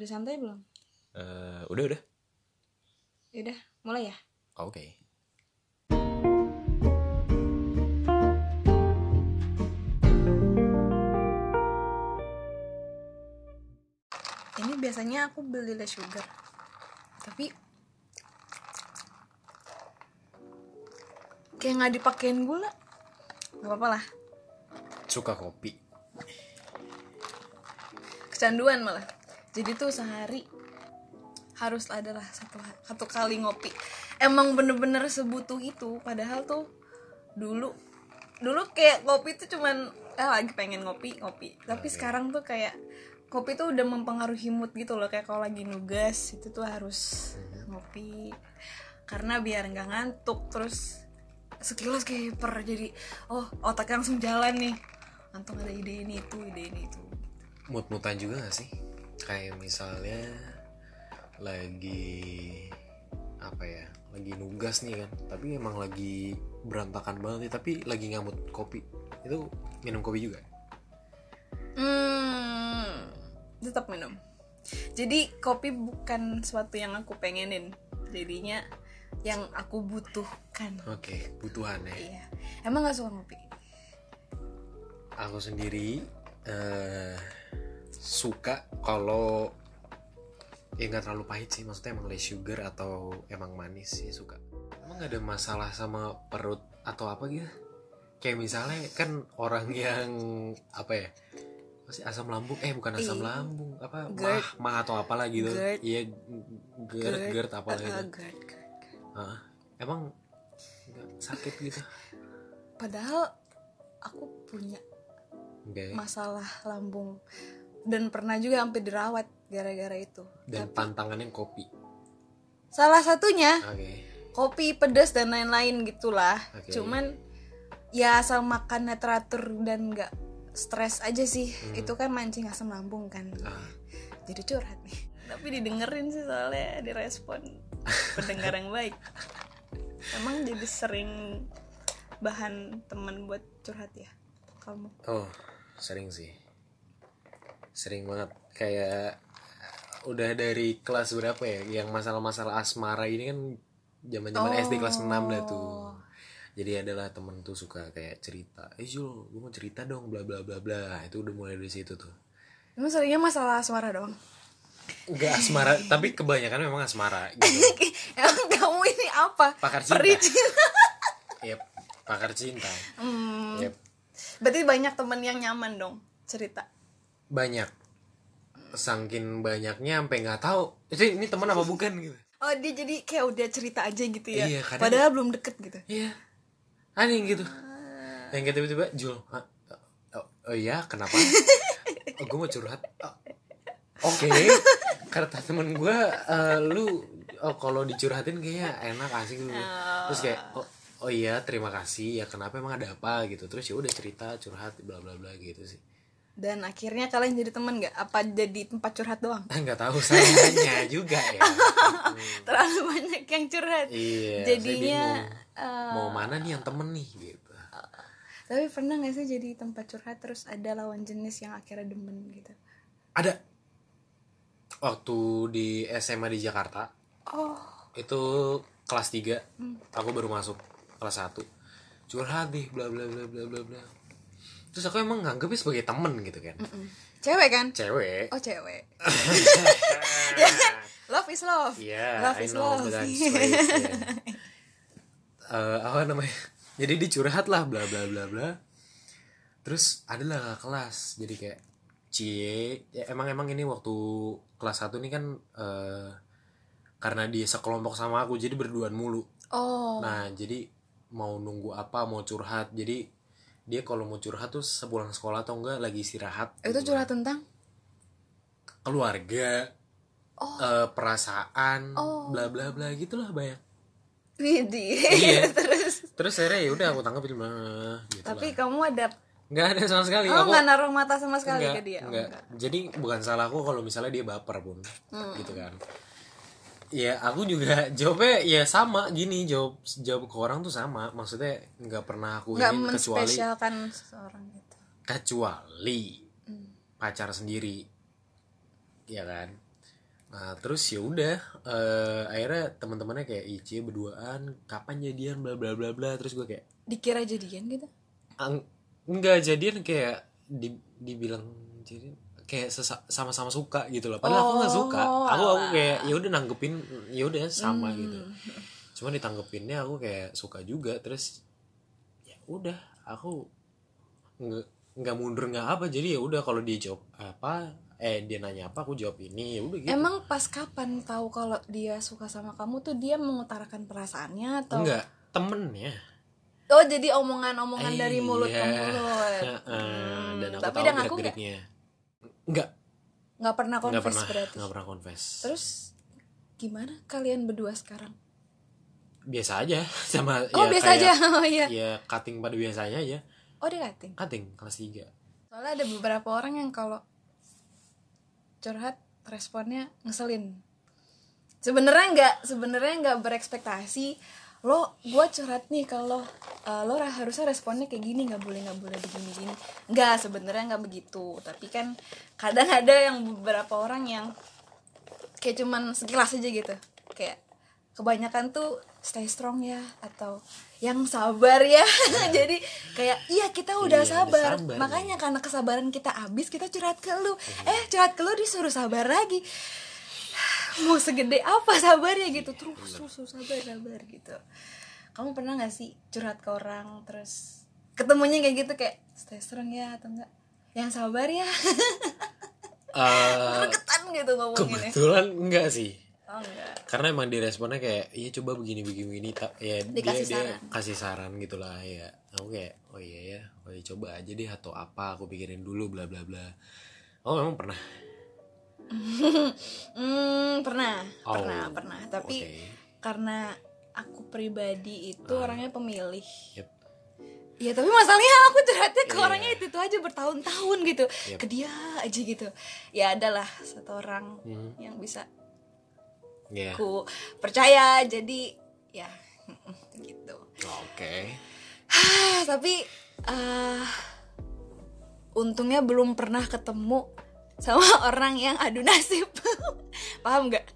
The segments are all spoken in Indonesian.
Udah santai belum? Eh, udah udah. Yaudah, mulai ya. Oke. Ini biasanya aku beli less sugar. Tapi kayak nggak dipakein gula. Gak apa-apa lah. Suka kopi. Kecanduan malah. Jadi tuh sehari harus adalah satu satu kali ngopi. Emang bener-bener sebutuh itu. Padahal tuh dulu dulu kayak kopi tuh cuman eh lagi pengen ngopi ngopi. Tapi sekarang tuh kayak kopi tuh udah mempengaruhi mood gitu loh. Kayak kalau lagi nugas itu tuh harus ngopi karena biar nggak ngantuk terus sekilas keper jadi oh otaknya langsung jalan nih langsung ada ide ini itu ide ini itu Mut-mutan juga gak sih? Kayak misalnya lagi apa ya? Lagi nugas nih kan. Tapi emang lagi berantakan banget nih, tapi lagi ngamut kopi. Itu minum kopi juga. Hmm, tetap minum. Jadi kopi bukan sesuatu yang aku pengenin. Jadinya yang aku butuhkan. Oke, kebutuhan ya. Iya. Emang gak suka ngopi? Aku sendiri eh suka kalau ya nggak terlalu pahit sih maksudnya emang less sugar atau emang manis sih suka emang nggak ada masalah sama perut atau apa gitu kayak misalnya kan orang yang apa ya masih asam lambung eh bukan asam Iya. lambung apa GERD. mah mah atau apalah gitu iya GERD GERD apa Ah, gitu GERD, GERD, GERD. Hah? emang sakit gitu Padahal aku punya enggak ya? masalah lambung dan pernah juga hampir dirawat gara-gara itu. dan Tapi pantangannya kopi salah satunya oke kopi pedas dan lain-lain gitulah Oke. cuman ya asal makannya teratur dan nggak stres aja sih itu kan mancing asam lambung kan Hmm. Ah. jadi curhat nih tapi didengerin sih soalnya direspon pendengar yang baik emang jadi sering bahan teman buat curhat ya kamu Oh, sering sih. Sering banget. Kayak udah dari kelas berapa ya? Yang masalah-masalah asmara ini kan zaman-zaman SD kelas 6 dah tuh. Oh. Jadi adalah temen tuh suka kayak cerita, "Eh Jul, gue mau cerita dong, bla bla bla bla." Itu udah mulai dari situ tuh. emang seringnya masalah suara doang Enggak asmara, tapi kebanyakan memang asmara gitu. emang kamu ini apa Pakar cinta. Yep, pakar cinta. Hmm, Yep, berarti banyak temen yang nyaman dong cerita banyak. Sangkin banyaknya sampai nggak tahu ini ini teman apa bukan gitu. Oh dia jadi kayak udah cerita aja gitu ya Iya, Padahal belum deket gitu Iya. Aneh yang gitu. Yang kayak tiba-tiba Jul. "Hah? Oh, oh iya, kenapa? oh, gue mau curhat. "Oh, Oke. Kata temen gue, eh, lu oh kalau dicurhatin kayaknya enak asik gitu. Terus kayak oh, oh iya terima kasih ya kenapa emang ada apa gitu terus ya udah cerita curhat bla bla bla gitu sih Dan akhirnya kalian jadi temen gak? Apa jadi tempat curhat doang? nggak tahu sayangnya juga ya. Terlalu banyak yang curhat. Iya Jadinya eh, mau mana nih yang temen nih gitu. Tapi pernah gak sih jadi tempat curhat Terus ada lawan jenis yang akhirnya demen gitu? Ada. Waktu di SMA di Jakarta. Oh. Itu kelas 3 aku baru masuk kelas 1 curhat nih bla bla bla bla bla bla terus aku emang nganggepnya sebagai temen gitu kan mm. Cewek kan? cewek Oh cewek Ya kan? Love is love Iya, Love I is know, love straight, ya. Eh, apa namanya? Jadi dicurhat lah, bla bla bla bla. Terus adalah kelas, jadi kayak cie, ya, emang emang ini waktu kelas 1 ini kan eh karena dia sekelompok sama aku, jadi berduaan mulu. Oh Nah, jadi mau nunggu apa, mau curhat, jadi dia kalau mau curhat tuh sepulang sekolah atau enggak lagi istirahat. Itu gitu. curhat tentang? keluarga, Oh. eh, perasaan, Oh. bla bla bla gitulah banyak. Widih Iya. Terus terus akhirnya ya udah aku tanggapin mah gitu Tapi lah. kamu ada nggak ada sama sekali Oh aku nggak naruh mata sama sekali nggak, ke dia Oh, nggak. jadi bukan salahku kalau misalnya dia baper pun Hmm. gitu kan ya aku juga jawabnya ya sama gini jawab jawab ke orang tuh sama. Maksudnya nggak pernah aku Nggak kecuali menspesialkan seseorang gitu. Kecuali Hmm. pacar sendiri. Ya kan? Nah terus ya udah eh, akhirnya teman-temannya kayak Ici berduaan kapan jadian bla bla bla bla. Terus gue kayak dikira jadian gitu? Ang- nggak jadian kayak di, dibilang jadi kayak sama-sama suka gitu loh. Padahal aku nggak suka. Oh, aku aku kayak ya udah nanggepin ya udah sama Hmm. gitu. Cuma ditanggepinnya aku kayak suka juga terus ya udah aku nggak nggak mundur nggak apa. Jadi ya udah kalau dia jawab apa eh dia nanya apa aku jawab ini ya udah gitu. Emang pas kapan tahu kalau dia suka sama kamu tuh dia mengutarakan perasaannya atau? Enggak temennya. Oh jadi omongan-omongan dari mulut ke Iya. mulut. Heeh, Hmm, dan aku tapi tahu dan enggak nggak pernah nggak confess pernah berarti. nggak pernah confess. Terus gimana kalian berdua sekarang? Biasa aja sama oh ya biasa kayak- aja? Oh iya. ya cutting pada biasanya aja oh dia cutting? Cutting kelas 3 soalnya ada beberapa orang yang kalau curhat responnya ngeselin. Sebenarnya nggak sebenarnya nggak berekspektasi lo gue curhat nih kalau eh, lo ra- harusnya responnya kayak gini nggak boleh nggak boleh begini gini. Nggak sebenarnya nggak begitu. Tapi kan kadang ada yang beberapa orang yang kayak cuman sekilas aja gitu. Kayak kebanyakan tuh stay strong ya atau yang sabar ya. Jadi kayak iya kita udah Iya, sabar. sabar makanya karena kesabaran kita habis kita curhat ke lu. Eh curhat ke lu disuruh sabar lagi mau segede apa sabarnya gitu. Terus terus terus sabar sabar gitu. Kamu pernah nggak sih curhat ke orang terus ketemunya kayak gitu kayak stay strong ya atau enggak? Yang sabar ya. Gregetan gitu kebetulan enggak sih. Oh enggak. Karena emang diresponnya kayak iya coba begini begini begini tak ya Dikasih dia, dia saran. kasih saran gitu lah ya. Aku kayak oh iya ya oh iya coba aja deh atau apa aku pikirin dulu bla bla bla. Oh memang pernah Hmm, pernah, Oh, pernah, pernah. Tapi oke. karena aku pribadi itu orangnya pemilih. Yep. Ya tapi masalahnya aku curhatnya ke Iya. orangnya itu, itu aja bertahun-tahun gitu, Yep. ke dia aja gitu. Ya adalah satu orang Hmm. yang bisa ya aku percaya, jadi ya gitu. oke tapi eh, untungnya belum pernah ketemu sama orang yang adu nasib. Paham nggak?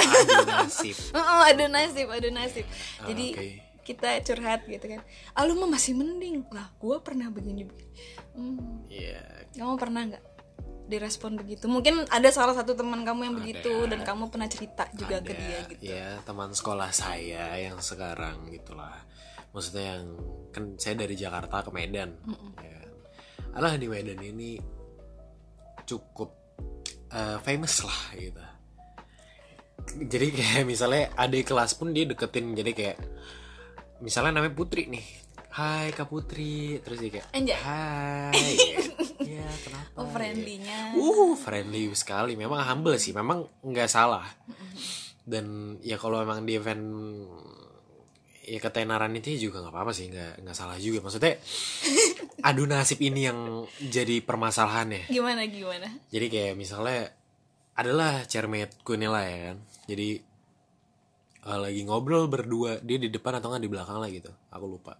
adu nasib adu nasib, adu nasib. Ah, Jadi oke. kita curhat gitu kan. Ah lu mah masih mending lah. Gue pernah begini begini. Hmm, Iya kamu pernah nggak direspon begitu? Mungkin ada salah satu teman kamu yang begitu Ada. dan kamu pernah cerita juga ke ada, dia gitu. ya teman sekolah saya yang sekarang gitulah maksudnya yang kan saya dari Jakarta ke Medan ya kan. alah di Medan ini cukup eh, famous lah gitu jadi kayak misalnya adik kelas pun dia deketin jadi kayak misalnya namanya Putri nih Hai Kak Putri terus dia kayak Anjay. Hai ya kenapa Oh Ya. friendly-nya. Uh, friendly sekali. Memang humble sih. Memang nggak salah. Dan ya kalau emang di event ya ketenaran itu juga nggak apa-apa sih, nggak nggak salah juga. Maksudnya adu nasib ini yang jadi permasalahannya. Gimana gimana? Jadi kayak misalnya adalah cermetku ini lah ya kan. Jadi eh, lagi ngobrol berdua dia di depan atau nggak di belakang lah gitu. Aku lupa.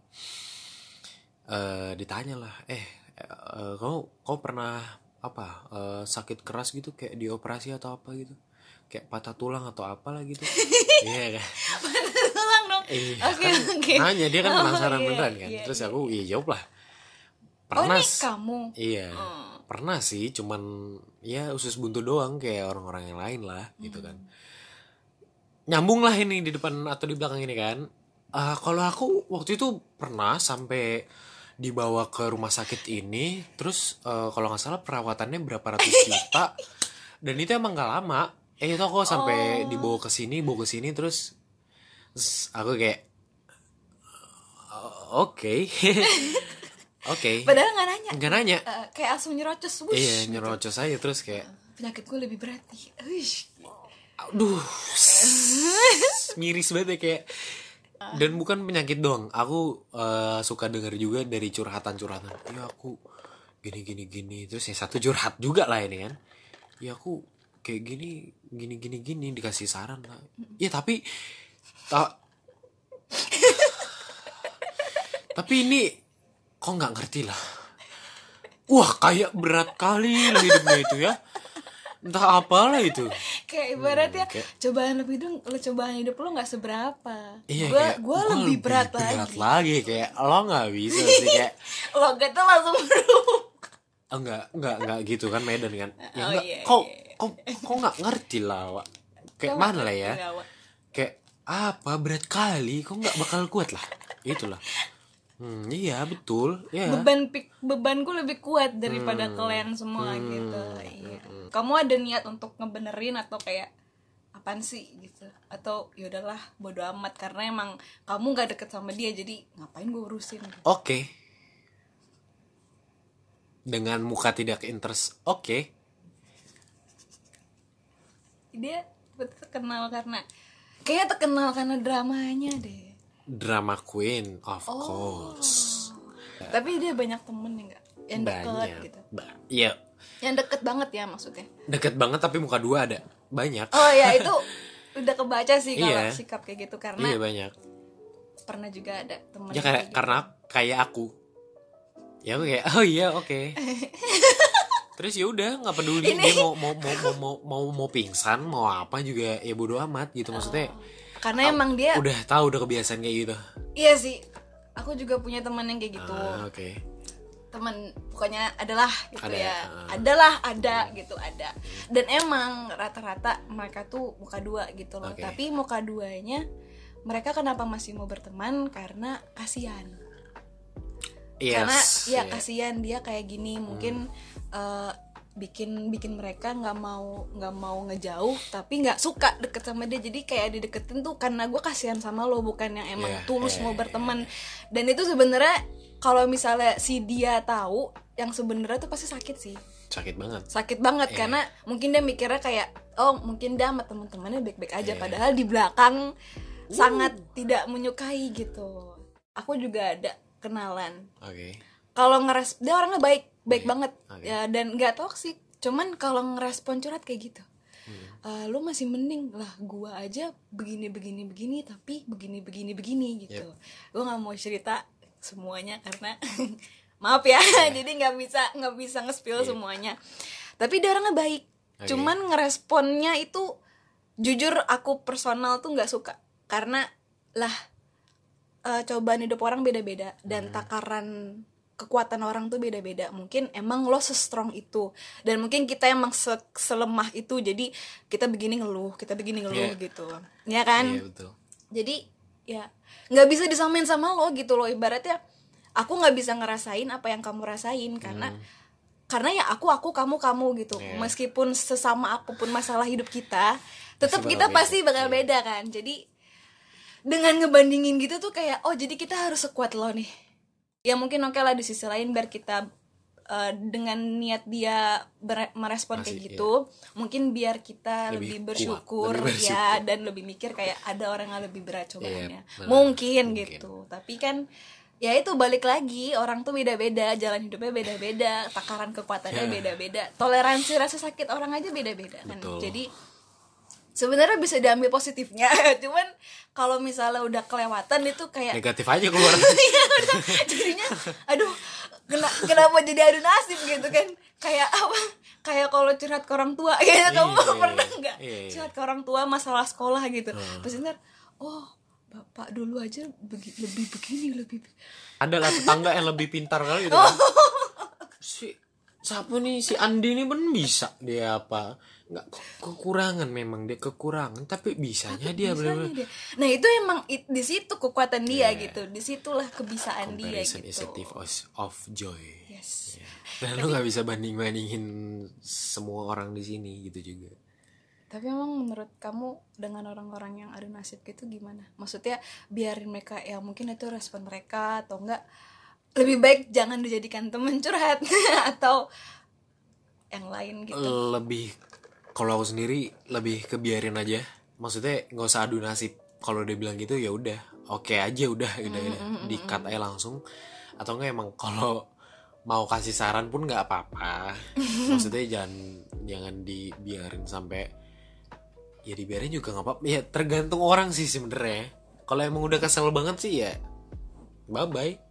eh ditanya lah, eh eh, kamu kau pernah apa eh, sakit keras gitu kayak dioperasi atau apa gitu? Kayak patah tulang atau apalah gitu. Iya kan? Iya, Oke kan oke. Nanya dia kan Oh, penasaran iya, beneran kan. iya, Terus iya. aku iya jawab lah. Oh Pernah ini s- kamu. Iya. Oh. Pernah sih, cuman ya usus buntu doang kayak orang-orang yang lain lah gitu Hmm. kan. Nyambung lah ini di depan atau di belakang ini kan. Ah, kalau aku waktu itu pernah sampai dibawa ke rumah sakit ini, terus eh, kalau nggak salah perawatannya berapa ratus juta, dan itu emang gak lama. Eh itu aku sampai Oh. dibawa ke sini, bawa ke sini, terus, terus aku kayak, "Oh, oke, oke, Padahal nggak nanya. nggak nanya. Eh, kayak langsung nyerocos wush, Iya gitu. nyerocos aja terus kayak Penyakit gue lebih berat nih. Uish. aduh miris banget ya kayak dan bukan penyakit doang aku eh, suka denger juga dari curhatan-curhatan ya aku gini gini gini terus yang satu curhat juga lah ini kan ya aku kayak gini gini gini gini dikasih saran lah ya tapi ta- tapi ini kok nggak ngerti lah. Wah kayak berat kali hidupnya itu ya. Entah apalah itu. Kayak ibaratnya Hmm, kayak- cobaan lebih dong lo cobaan hidup lo nggak seberapa. Iya gue kayak gue lebih berat berat lagi. lagi kayak lo nggak bisa sih kayak lo gak tuh langsung berubah. Oh, enggak enggak enggak gitu kan Medan kan? Ya Oh, enggak iya, kok iya. kok kok nggak ngerti lah Wak. kayak mana lah ya? kayak apa? Berat kali. Kok nggak bakal kuat lah? Itulah. Hmm, iya betul. Ya beban pik bebanku lebih kuat daripada Hmm. kalian semua gitu. Iya. Kamu ada niat untuk ngebenerin atau kayak apaan sih? gitu. Atau ya udahlah bodo amat. Karena emang kamu gak deket sama dia jadi ngapain gue urusin oke. Dengan muka tidak interest oke. Dia betul terkenal karena kayaknya terkenal karena dramanya deh. Drama queen of Oh. course. Tapi dia banyak temen ya nggak yang deket banyak. gitu. Ba- ya yang deket banget ya maksudnya? Deket banget tapi muka dua ada. Banyak. Oh ya itu udah kebaca sih kalau Iya. sikap kayak gitu karena iya banyak. pernah juga ada temen ya kayak kayak gitu. karena kayak aku. Ya aku kayak oh iya oke terus ya udah nggak peduli. Dia mau mau mau mau mau mau mau pingsan mau apa juga ya bodo amat gitu. Maksudnya karena emang dia udah tahu udah kebiasaan kayak gitu. Iya sih. Aku juga punya teman yang kayak gitu. Ah, oke. Teman pokoknya adalah gitu Ada, ya. ah. adalah ada gitu ada. Dan emang rata-rata mereka tuh muka dua gitu loh. Oke. tapi muka duanya mereka kenapa masih mau berteman? Karena kasihan. Karena yes ya iya. kasihan dia kayak gini. Mungkin eh, bikin bikin mereka nggak mau nggak mau ngejauh tapi nggak suka deket sama dia. Jadi kayak dideketin tuh karena gue kasihan sama lo bukan yang emang Iya, tulus iya, mau iya, berteman. dan itu sebenarnya kalau misalnya si dia tahu yang sebenarnya tuh pasti sakit sih. Sakit banget. Sakit banget Iya. karena mungkin dia mikirnya kayak oh mungkin dia sama teman-temannya baik-baik aja. Iya. padahal di belakang sangat tidak menyukai gitu. Aku juga ada kenalan. Oke. Kalau ngeres dia orangnya baik baik Oke, banget. Oke. ya dan nggak toksik cuman kalau ngerespon curhat kayak gitu Hmm. "Eh, lu masih mending lah gua aja begini begini begini tapi begini begini begini gitu. Gua nggak mau cerita semuanya karena maaf ya jadi nggak bisa nggak bisa nge-spill semuanya. Tapi dia orangnya baik. Oke. cuman ngeresponnya itu jujur aku personal tuh nggak suka. Karena lah eh, cobaan hidup orang beda-beda dan takaran kekuatan orang tuh beda-beda mungkin emang lo se-strong itu dan mungkin kita emang se- selemah itu jadi kita begini ngeluh kita begini ngeluh Iya. gitu ya kan iya betul jadi ya nggak bisa disamain sama lo gitu loh ibaratnya aku nggak bisa ngerasain apa yang kamu rasain karena karena ya aku aku kamu kamu gitu. Iya. meskipun sesama apa pun masalah hidup kita tetap kita beda. pasti bakal Iya. beda kan jadi dengan ngebandingin gitu tuh kayak oh jadi kita harus sekuat lo nih ya mungkin oke lah di sisi lain biar kita eh, dengan niat dia merespon kayak Masih, gitu mungkin biar kita Lebih lebih, kuat, bersyukur, lebih bersyukur. ya dan lebih mikir kayak ada orang yang lebih berat cobaannya benar. mungkin, Mungkin. gitu tapi kan ya itu balik lagi orang tuh beda-beda jalan hidupnya beda-beda takaran kekuatannya Ya. beda-beda toleransi rasa sakit orang aja beda-beda kan Betul. jadi sebenarnya bisa diambil positifnya. Cuman kalau misalnya udah kelewatan itu kayak negatif aja keluar Iya, udah. jadinya aduh kena, kenapa jadi adu nasib gitu kan? Kayak apa? Kayak kalau curhat ke orang tua kayaknya kamu Iya, pernah nggak iya, iya. curhat ke orang tua masalah sekolah gitu? Terus ntar oh bapak dulu aja begi- lebih begini lebih be-" ada lah tetangga yang lebih pintar kali gitu kan. si siapa nih? Si Andi ini pun bisa dia apa nggak ke- kekurangan memang dia kekurangan tapi bisanya dia Bisanya benar dia. nah itu emang it- di situ kekuatan dia Iya. gitu di situlah kebisaan dia comparison is a gitu thief of, of joy yes dan lu nggak bisa banding bandingin semua orang di sini gitu juga Tapi emang menurut kamu dengan orang-orang yang adu nasib gitu gimana? Maksudnya biarin mereka ya mungkin itu respon mereka atau enggak lebih baik jangan dijadikan temen curhat atau yang lain gitu. lebih kalau aku sendiri lebih kebiarin aja. Maksudnya nggak usah adu nasib. Kalau dia bilang gitu ya udah oke aja udah udah udah dikat aja langsung. Atau enggak emang kalau mau kasih saran pun nggak apa-apa. Maksudnya jangan jangan dibiarin sampai ya dibiarin juga nggak apa-apa. Ya tergantung orang sih sebenarnya. Kalau emang udah kesel banget sih ya bye bye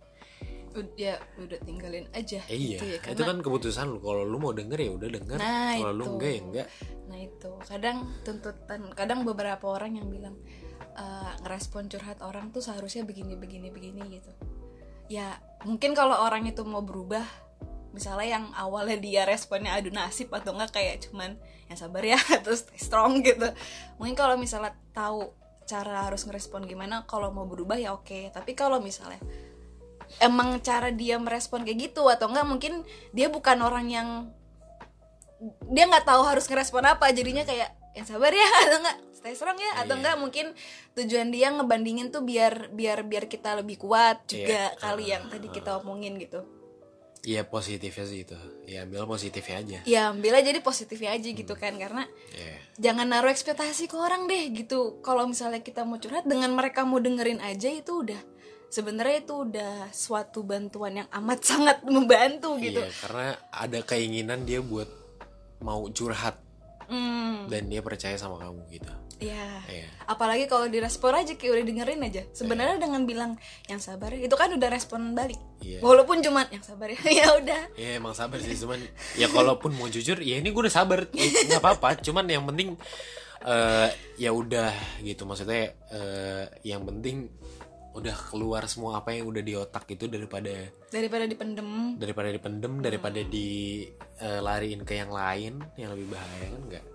ya udah tinggalin aja Eh, iya gitu ya, itu kan keputusan lu kalau lu mau denger ya udah denger Nah, kalau lu enggak ya enggak Nah itu kadang tuntutan kadang beberapa orang yang bilang eh, ngerespon curhat orang tuh seharusnya begini begini begini gitu. Ya mungkin kalau orang itu mau berubah, misalnya yang awalnya dia responnya adu nasib atau enggak kayak cuman yang sabar ya terus stay strong gitu. Mungkin kalau misalnya tahu cara harus ngerespon gimana, kalau mau berubah ya oke. Tapi kalau misalnya emang cara dia merespon kayak gitu atau enggak mungkin dia bukan orang yang dia nggak tahu harus ngerespon apa jadinya kayak yang sabar ya atau enggak stay strong ya atau Iya. enggak mungkin tujuan dia ngebandingin tuh biar biar biar kita lebih kuat juga Iya. kali yang tadi kita omongin gitu iya positifnya sih itu ya ambil positifnya aja ya ambilnya jadi positifnya aja gitu kan karena Iya. jangan naruh ekspektasi ke orang deh gitu kalau misalnya kita mau curhat dengan mereka mau dengerin aja itu udah sebenarnya itu udah suatu bantuan yang amat sangat membantu gitu. Iya, karena ada keinginan dia buat mau curhat. Hmm. Dan dia percaya sama kamu gitu. Ya Iya. apalagi kalau direspon aja kayak udah dengerin aja. Sebenarnya dengan bilang yang sabar itu kan udah respon balik. Iya. walaupun cuma yang sabar ya ya udah. Ya emang sabar sih cuman ya kalaupun mau jujur ya ini gue udah sabar. Nggak apa-apa cuman yang penting eh ya udah gitu. Maksudnya eh yang penting udah keluar semua apa yang udah di otak itu daripada daripada dipendem. daripada dipendem daripada dilariin ke yang lain yang lebih bahaya kan enggak